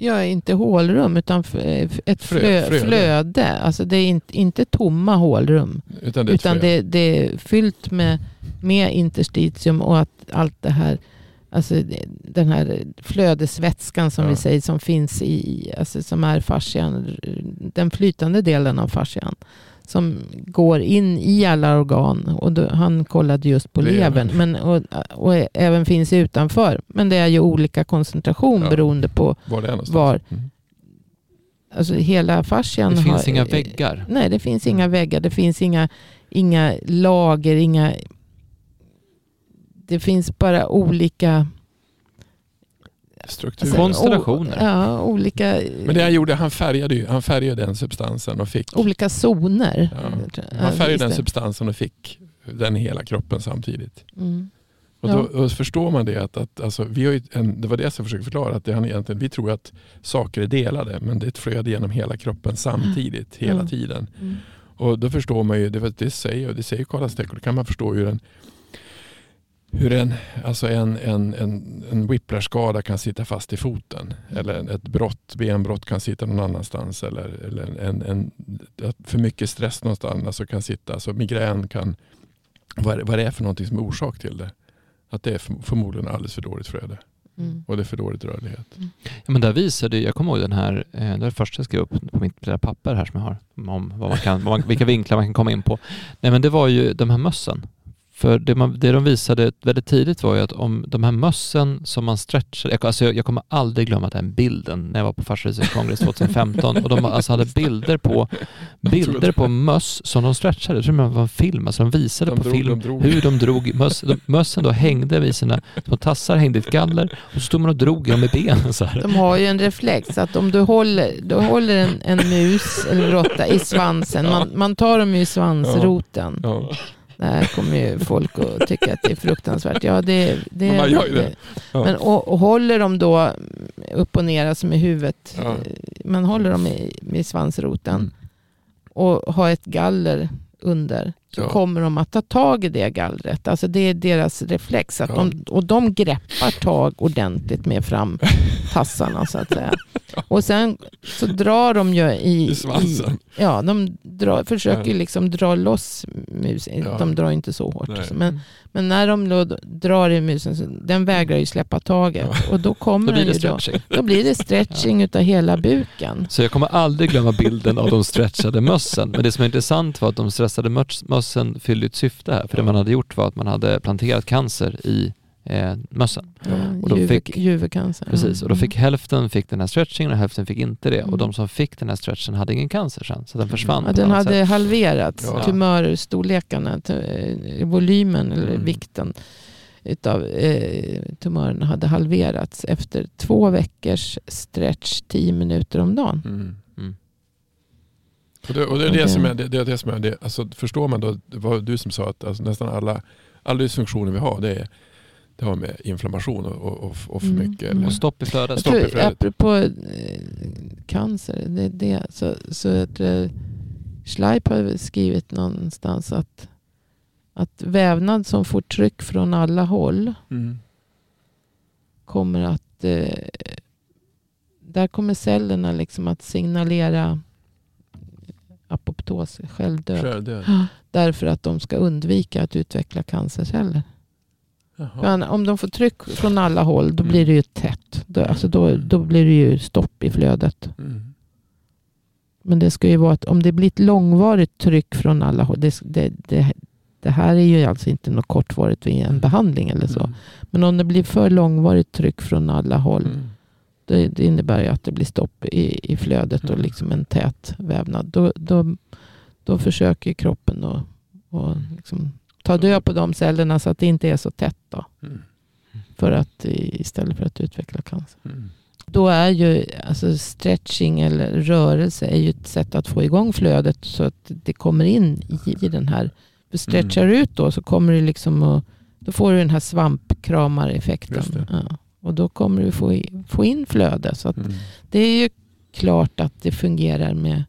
Ja, inte hålrum utan f- ett flö, flöde. flöde. Alltså det är inte, inte tomma hålrum. Utan det är Utan det, det är fyllt med, med interstitium och att allt det här, alltså den här flödesvätskan som Ja. vi säger som finns i, alltså som är fascian, den flytande delen av fascian. Som går in i alla organ. Och då, han kollade just på Levern. Men, och, och även finns utanför. Men det är ju olika koncentration Ja. beroende på var det är någonstans. var. Mm. Alltså hela fascian Det finns har, inga väggar. Nej, det finns inga väggar. Det finns inga, inga lager, inga... Det finns bara olika... Struktur. alltså, Konstellationer. ja, olika, Men det han gjorde, han färgade ju han färgade den substansen och fick olika zoner. Ja. Ja, han färgade den substansen och fick den i hela kroppen samtidigt. Mm. Och Ja. då och förstår man det att, att alltså, vi har ju en, det var det jag försökte förklara. Att det han egentligen, vi tror att saker är delade men det är ett flöde genom hela kroppen samtidigt hela Ja. tiden. Mm. Och då förstår man ju, det, det säger, det säger Karl Aztek, och då kan man förstå hur en, hur en, alltså en, en, en, en whiplash-skada kan sitta fast i foten. Eller en- ett brott, benbrott kan sitta någon annanstans. Eller, eller en, en, för mycket stress någonstans alltså kan sitta. Alltså migrän kan, vad, vad det är för någonting som är orsak till det. Att det är för, förmodligen alldeles för dåligt flöde. Mm. Och det är för dåligt rörlighet. Ja, men där visade, jag kommer ihåg den här, eh, det var det första jag skrev upp på mitt lilla papper här som jag har, om vad man kan, vilka vinklar man kan komma in på. Nej men det var ju de här mössen. För det, man, det de visade väldigt tidigt var ju att om de här mössen som man stretchade, jag, alltså jag, jag kommer aldrig glömma den bilden när jag var på Fasciahuset kongress 2015 och de alltså hade bilder på, [LAUGHS] bilder på möss som de stretchade, jag tror det var en film, alltså de visade De på drog- film de hur de drog, möss, de, mössen då hängde vid sina små tassar, hängde i ett galler och så stod man och drog dem med benen så här. De har ju en reflex att om du håller, du håller en, en mus eller råtta i svansen, man, man tar dem ju i svansroten. Ja. Det här kommer ju folk att tycka att det är fruktansvärt. Ja, det, det, man gör ju det. Ja. Men, och, och håller de då upp och ner, alltså med huvudet, Ja. man håller dem i, med svansroten Mm. och har ett galler under, så Ja. kommer de att ta tag i det gallret. Alltså det är deras reflex. Att Ja. de, och de greppar tag ordentligt med framtassarna så att säga. [LAUGHS] Och sen så drar de ju i... I svansen. ja, de drar, försöker Ja. liksom dra loss musen. De drar inte så hårt. Nej. Men, men när de då drar i musen, så den vägrar ju släppa taget. Och då kommer Då blir det ju då, stretching. då blir det stretching utav hela buken. Så jag kommer aldrig glömma bilden av de stretchade mössen. Men det som är intressant var att de stressade möss- mössen fyllde ett syfte här. För det man hade gjort var att man hade planterat cancer i eh, mössen. Ja, Och då juve- fick- Juvecancer. Precis, och då fick hälften fick den här stretchingen och hälften fick inte det. Mm. Och de som fick den här stretchen hade ingen cancer sen, så den försvann. Ja, den hade sätt. halverats, Ja. tumörstorlekarna, tu- eh, volymen eller Mm. vikten utav eh, tumörerna hade halverats efter två veckors stretch, tio minuter om dagen. Mm. Mm. Och det, och det är det Okej. som är det, det, är det som är det. Alltså, förstår man då, det var du som sa att alltså, nästan alla, Alla dysfunktioner vi har det, är, det har med inflammation och, och, och för Mm, mycket. mm. Och stopp i flödet. Stopp i Tror- flödet. Apropå eh, cancer, det, det, så, så att, Schleip har skrivit någonstans att, att vävnad som får tryck från alla håll Mm. kommer att... Eh, där kommer cellerna liksom att signalera apoptos, självdöd. Självdöd. Därför att de ska undvika att utveckla cancerceller. Men om de får tryck från alla håll då Mm. blir det ju tätt. Då, alltså då, då blir det ju stopp i flödet. Mm. Men det ska ju vara att om det blir ett långvarigt tryck från alla håll. Det, det, det, det här är ju alltså inte något kortvarigt vid en Mm. behandling eller så. Mm. Men om det blir för långvarigt tryck från alla håll. Mm. Det, det innebär ju att det blir stopp i, i flödet och Mm. liksom en tät vävnad. Då, då, då försöker kroppen att och liksom ta död på de cellerna så att det inte är så tätt. Då, Mm. för att, istället för att utveckla cancer. Mm. Då är ju alltså stretching eller rörelse är ju ett sätt att få igång flödet så att det kommer in i, i den här. För stretchar du ut då så kommer det liksom att, då får du den här svampkramareffekten. Ja. Och då kommer du få, i, få in flöde. Så att Mm. det är ju klart att det fungerar med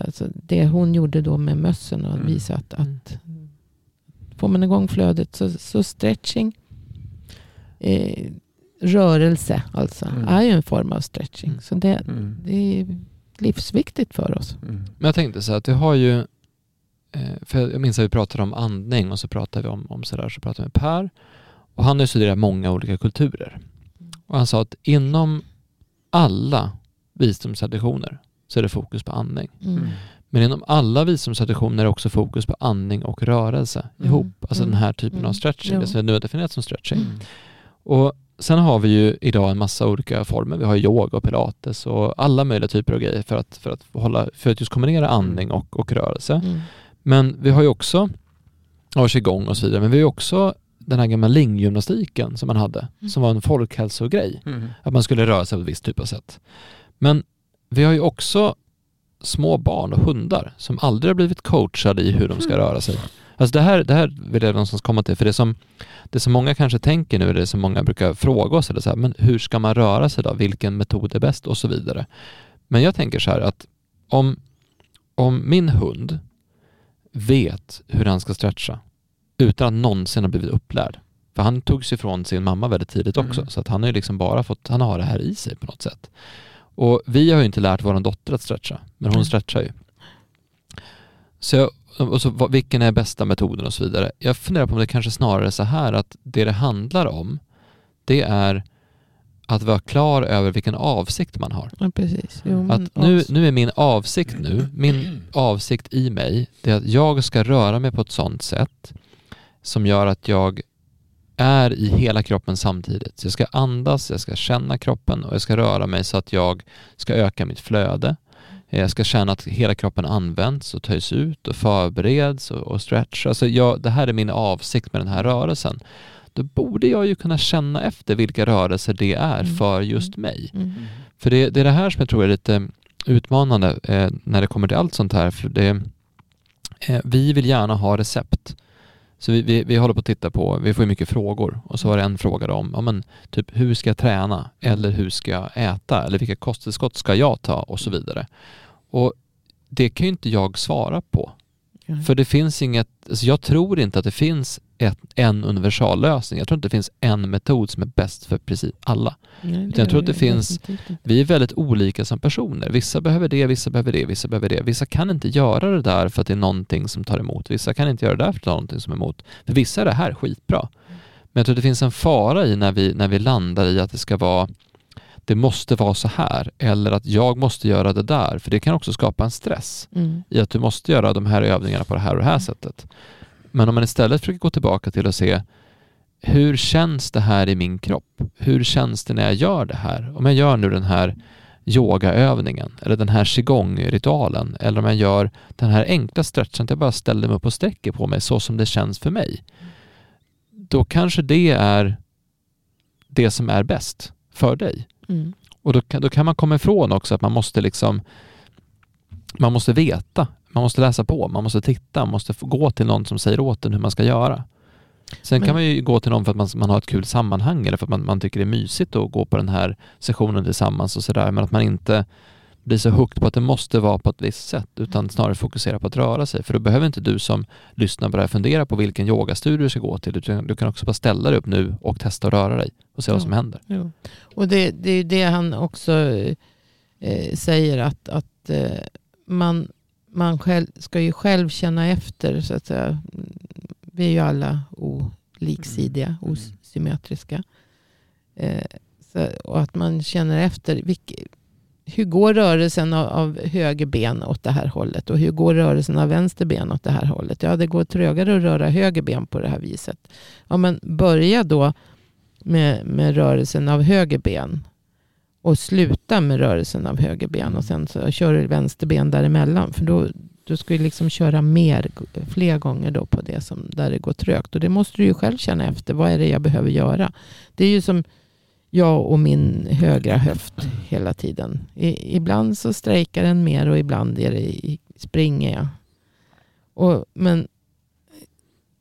alltså det hon gjorde då med mössen och Mm. visa att, att får man igång flödet så, så stretching eh, rörelse alltså Mm. är ju en form av stretching. Mm. Så det, Mm. det är livsviktigt för oss. Mm. Men jag tänkte så här att vi har ju, eh, för jag minns att vi pratade om andning och så pratade vi om, om sådär, så pratade vi med Per och han har ju studerat många olika kulturer. Och han sa att inom alla visdomstraditioner så är det fokus på andning. Mm. Mm. Men inom alla visdomstraditioner är det också fokus på andning och rörelse Mm. ihop. Alltså Mm. den här typen Mm. av stretching, Jo. det som nu är definierat som stretching. Mm. Och sen har vi ju idag en massa olika former. Vi har yoga och pilates och alla möjliga typer av grejer för att, för att, hålla, för att just kombinera andning och, och rörelse. Mm. Men vi har ju också, ja, qigong och så vidare, men vi har ju också den här gamla linggymnastiken som man hade, Mm. som var en folkhälsogrej. Mm. Att man skulle röra sig på ett visst typ av sätt. Men vi har ju också små barn och hundar som aldrig har blivit coachade i hur de ska röra sig. Alltså det här, det här vill jag någonstans komma till, för det som, det som många kanske tänker nu, det som många brukar fråga oss, är så här, men hur ska man röra sig då? Vilken metod är bäst? Och så vidare. Men jag tänker så här att om, om min hund vet hur han ska stretcha utan att någonsin ha blivit upplärd, för han tog sig ifrån sin mamma väldigt tidigt också, Mm. så att han har ju liksom bara fått, han har det här i sig på något sätt. Och vi har ju inte lärt vår dotter att stretcha, men hon stretchar ju. Så, jag, och så vad- vilken är bästa metoden och så vidare. Jag funderar på om det kanske snarare är så här att det det handlar om, det är att vara klar över vilken avsikt man har. Ja, precis. Jo, Att nu, nu är min avsikt nu, min avsikt i mig, det är att jag ska röra mig på ett sånt sätt som gör att jag är i hela kroppen samtidigt. Så jag ska andas, jag ska känna kroppen och jag ska röra mig så att jag ska öka mitt flöde. Jag ska känna att hela kroppen används och töjs ut och förbereds och, och stretch. Alltså jag, det här är min avsikt med den här rörelsen. Då borde jag ju kunna känna efter vilka rörelser det är Mm. för just mig. Mm. För det, det är det här som jag tror är lite utmanande eh, när det kommer till allt sånt här. För det, eh, vi vill gärna ha recept. Så vi, vi, vi håller på att titta på, vi får ju mycket frågor och så var det en fråga om, ja men typ hur ska jag träna eller hur ska jag äta eller vilka kosttillskott ska jag ta och så vidare. Och det kan ju inte jag svara på. Ja. För det finns inget, alltså jag tror inte att det finns ett, en universallösning. Jag tror inte det finns en metod som är bäst för precis alla. Nej, jag tror att det finns-. Vi är väldigt olika som personer. Vissa behöver det, vissa behöver det, vissa behöver det. Vissa kan inte göra det där för att det är någonting som tar emot. Vissa kan inte göra det där för att det är någonting som är emot. För vissa är det här skitbra. Men jag tror att det finns en fara i när vi, när vi landar i att det ska vara det måste vara så här eller att jag måste göra det där. För det kan också skapa en stress Mm. i att du måste göra de här övningarna på det här och det här sättet. Men om man istället försöker gå tillbaka till att se hur känns det här i min kropp? Hur känns det när jag gör det här? Om jag gör nu den här yogaövningen eller den här qigong-ritualen eller om jag gör den här enkla stretchen att jag bara ställer mig upp och sträcker på mig så som det känns för mig. Då kanske det är det som är bäst för dig. Mm. Och då kan, då kan man komma ifrån också att man måste liksom man måste veta, man måste läsa på, man måste titta, man måste gå till någon som säger åt en hur man ska göra. Sen Men- kan man ju gå till någon för att man, man har ett kul sammanhang eller för att man, man tycker det är mysigt att gå på den här sessionen tillsammans och sådär. Men att man inte blir så hooked på att det måste vara på ett visst sätt utan snarare fokusera på att röra sig. För då behöver inte du som lyssnar börja fundera på vilken yogastudio du ska gå till. utan Du kan också bara ställa dig upp nu och testa att röra dig och se vad Ja. som händer. Jo. Och det, det är ju det han också eh, säger att, att eh, man, man själv, ska ju själv känna efter så att säga. Vi är ju alla oliksidiga, Mm. osymmetriska. Eh, så, och att man känner efter. Vilk, hur går rörelsen av, av höger ben åt det här hållet? Och hur går rörelsen av vänster ben åt det här hållet? Ja, det går trögare att röra höger ben på det här viset. Ja, men börja då med, med rörelsen av höger ben. Och sluta med rörelsen av höger ben. Och sen så kör du vänster ben däremellan. För då, du ska ju liksom köra mer, fler gånger då på det som, där det går trögt. Och det måste du ju själv känna efter. Vad är det jag behöver göra? Det är ju som jag och min högra höft hela tiden. I, ibland så strejkar den mer och ibland är det, springer jag. Och, men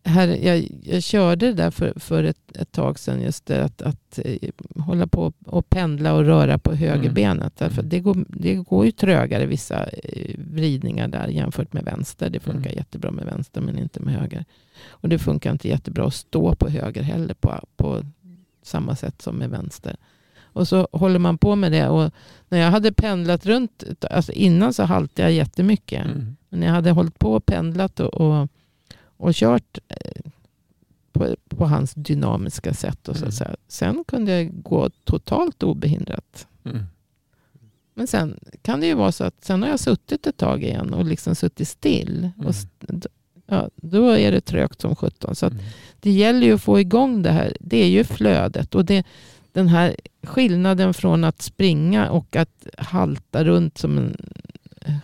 här, jag, jag körde det där för, för ett, ett tag sedan. Just det att, att eh, hålla på och pendla och röra på högerbenet. Därför att det, går, det går ju trögare vissa eh, vridningar där jämfört med vänster. Det funkar Mm. jättebra med vänster men inte med höger. Och det funkar inte jättebra att stå på höger heller på, på samma sätt som med vänster. Och så håller man på med det. Och när jag hade pendlat runt, alltså innan så haltade jag jättemycket. Mm. Men jag hade hållit på och pendlat och, och, och kört eh, på, på hans dynamiska sätt. Och så Mm. säga. Sen kunde jag gå totalt obehindrat. Mm. Men sen kan det ju vara så att sen har jag suttit ett tag igen och liksom suttit still. Mm. Och, ja, då är det trögt som sjutton. Så Mm. det gäller ju att få igång det här. Det är ju flödet. Och det, den här skillnaden från att springa och att halta runt som en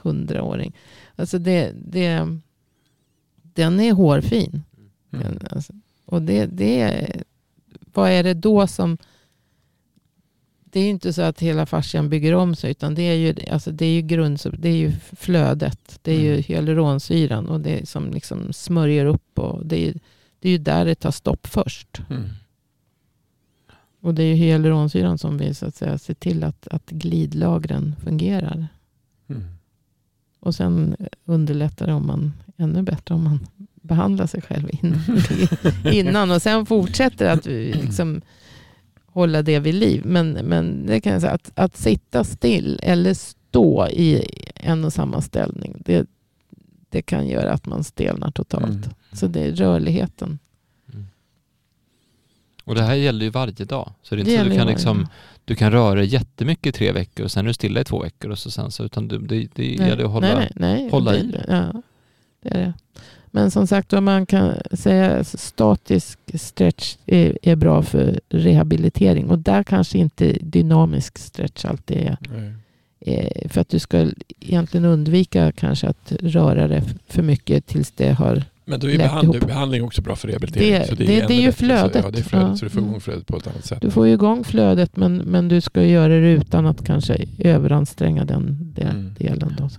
hundraåring. Alltså det, det, den är hårfin. Mm. Alltså, och det, det är, vad är det då som... Det är ju inte så att hela fascian bygger om sig. Utan det är ju, alltså det är ju, grund, det är ju flödet. Det är ju Mm. hyaluronsyran. Och det som liksom smörjer upp. Och det, är, ju- det är ju där det tar stopp först. Mm. Och det är ju hyaluronsyran som vi så att säga ser till att, att glidlagren fungerar. Mm. Och sen underlättar det om man, ännu bättre om man behandlar sig själv [LAUGHS] innan. och sen fortsätter att liksom hålla det vid liv. Men, men det kan jag säga, att, att sitta still eller stå i en och samma ställning, det, det kan göra att man stelnar totalt. Mm. Så det är rörligheten. Och det här gäller ju varje dag. Så det är Det inte så du kan, liksom, du kan röra dig jättemycket i tre veckor och sen är du stilla i två veckor och så sen så, utan du, det, det gäller att hålla... nej, nej, nej, hålla det, i det. Ja, det är det. Men som sagt, vad man kan säga statisk stretch är, är bra för rehabilitering. Och där kanske inte dynamisk stretch alltid är. Nej. är för att du ska egentligen undvika kanske att röra det f- för mycket tills det har... Men då är behandling, behandling också bra för rehabilitering. Det- så det- det är ju bättre. Så, flödet. ja, det är flödet. Ja. Så du får Mm. igång flödet på ett annat sätt. Du får ju igång flödet men, men du ska göra det utan att kanske överanstränga den, den Mm. delen. Då.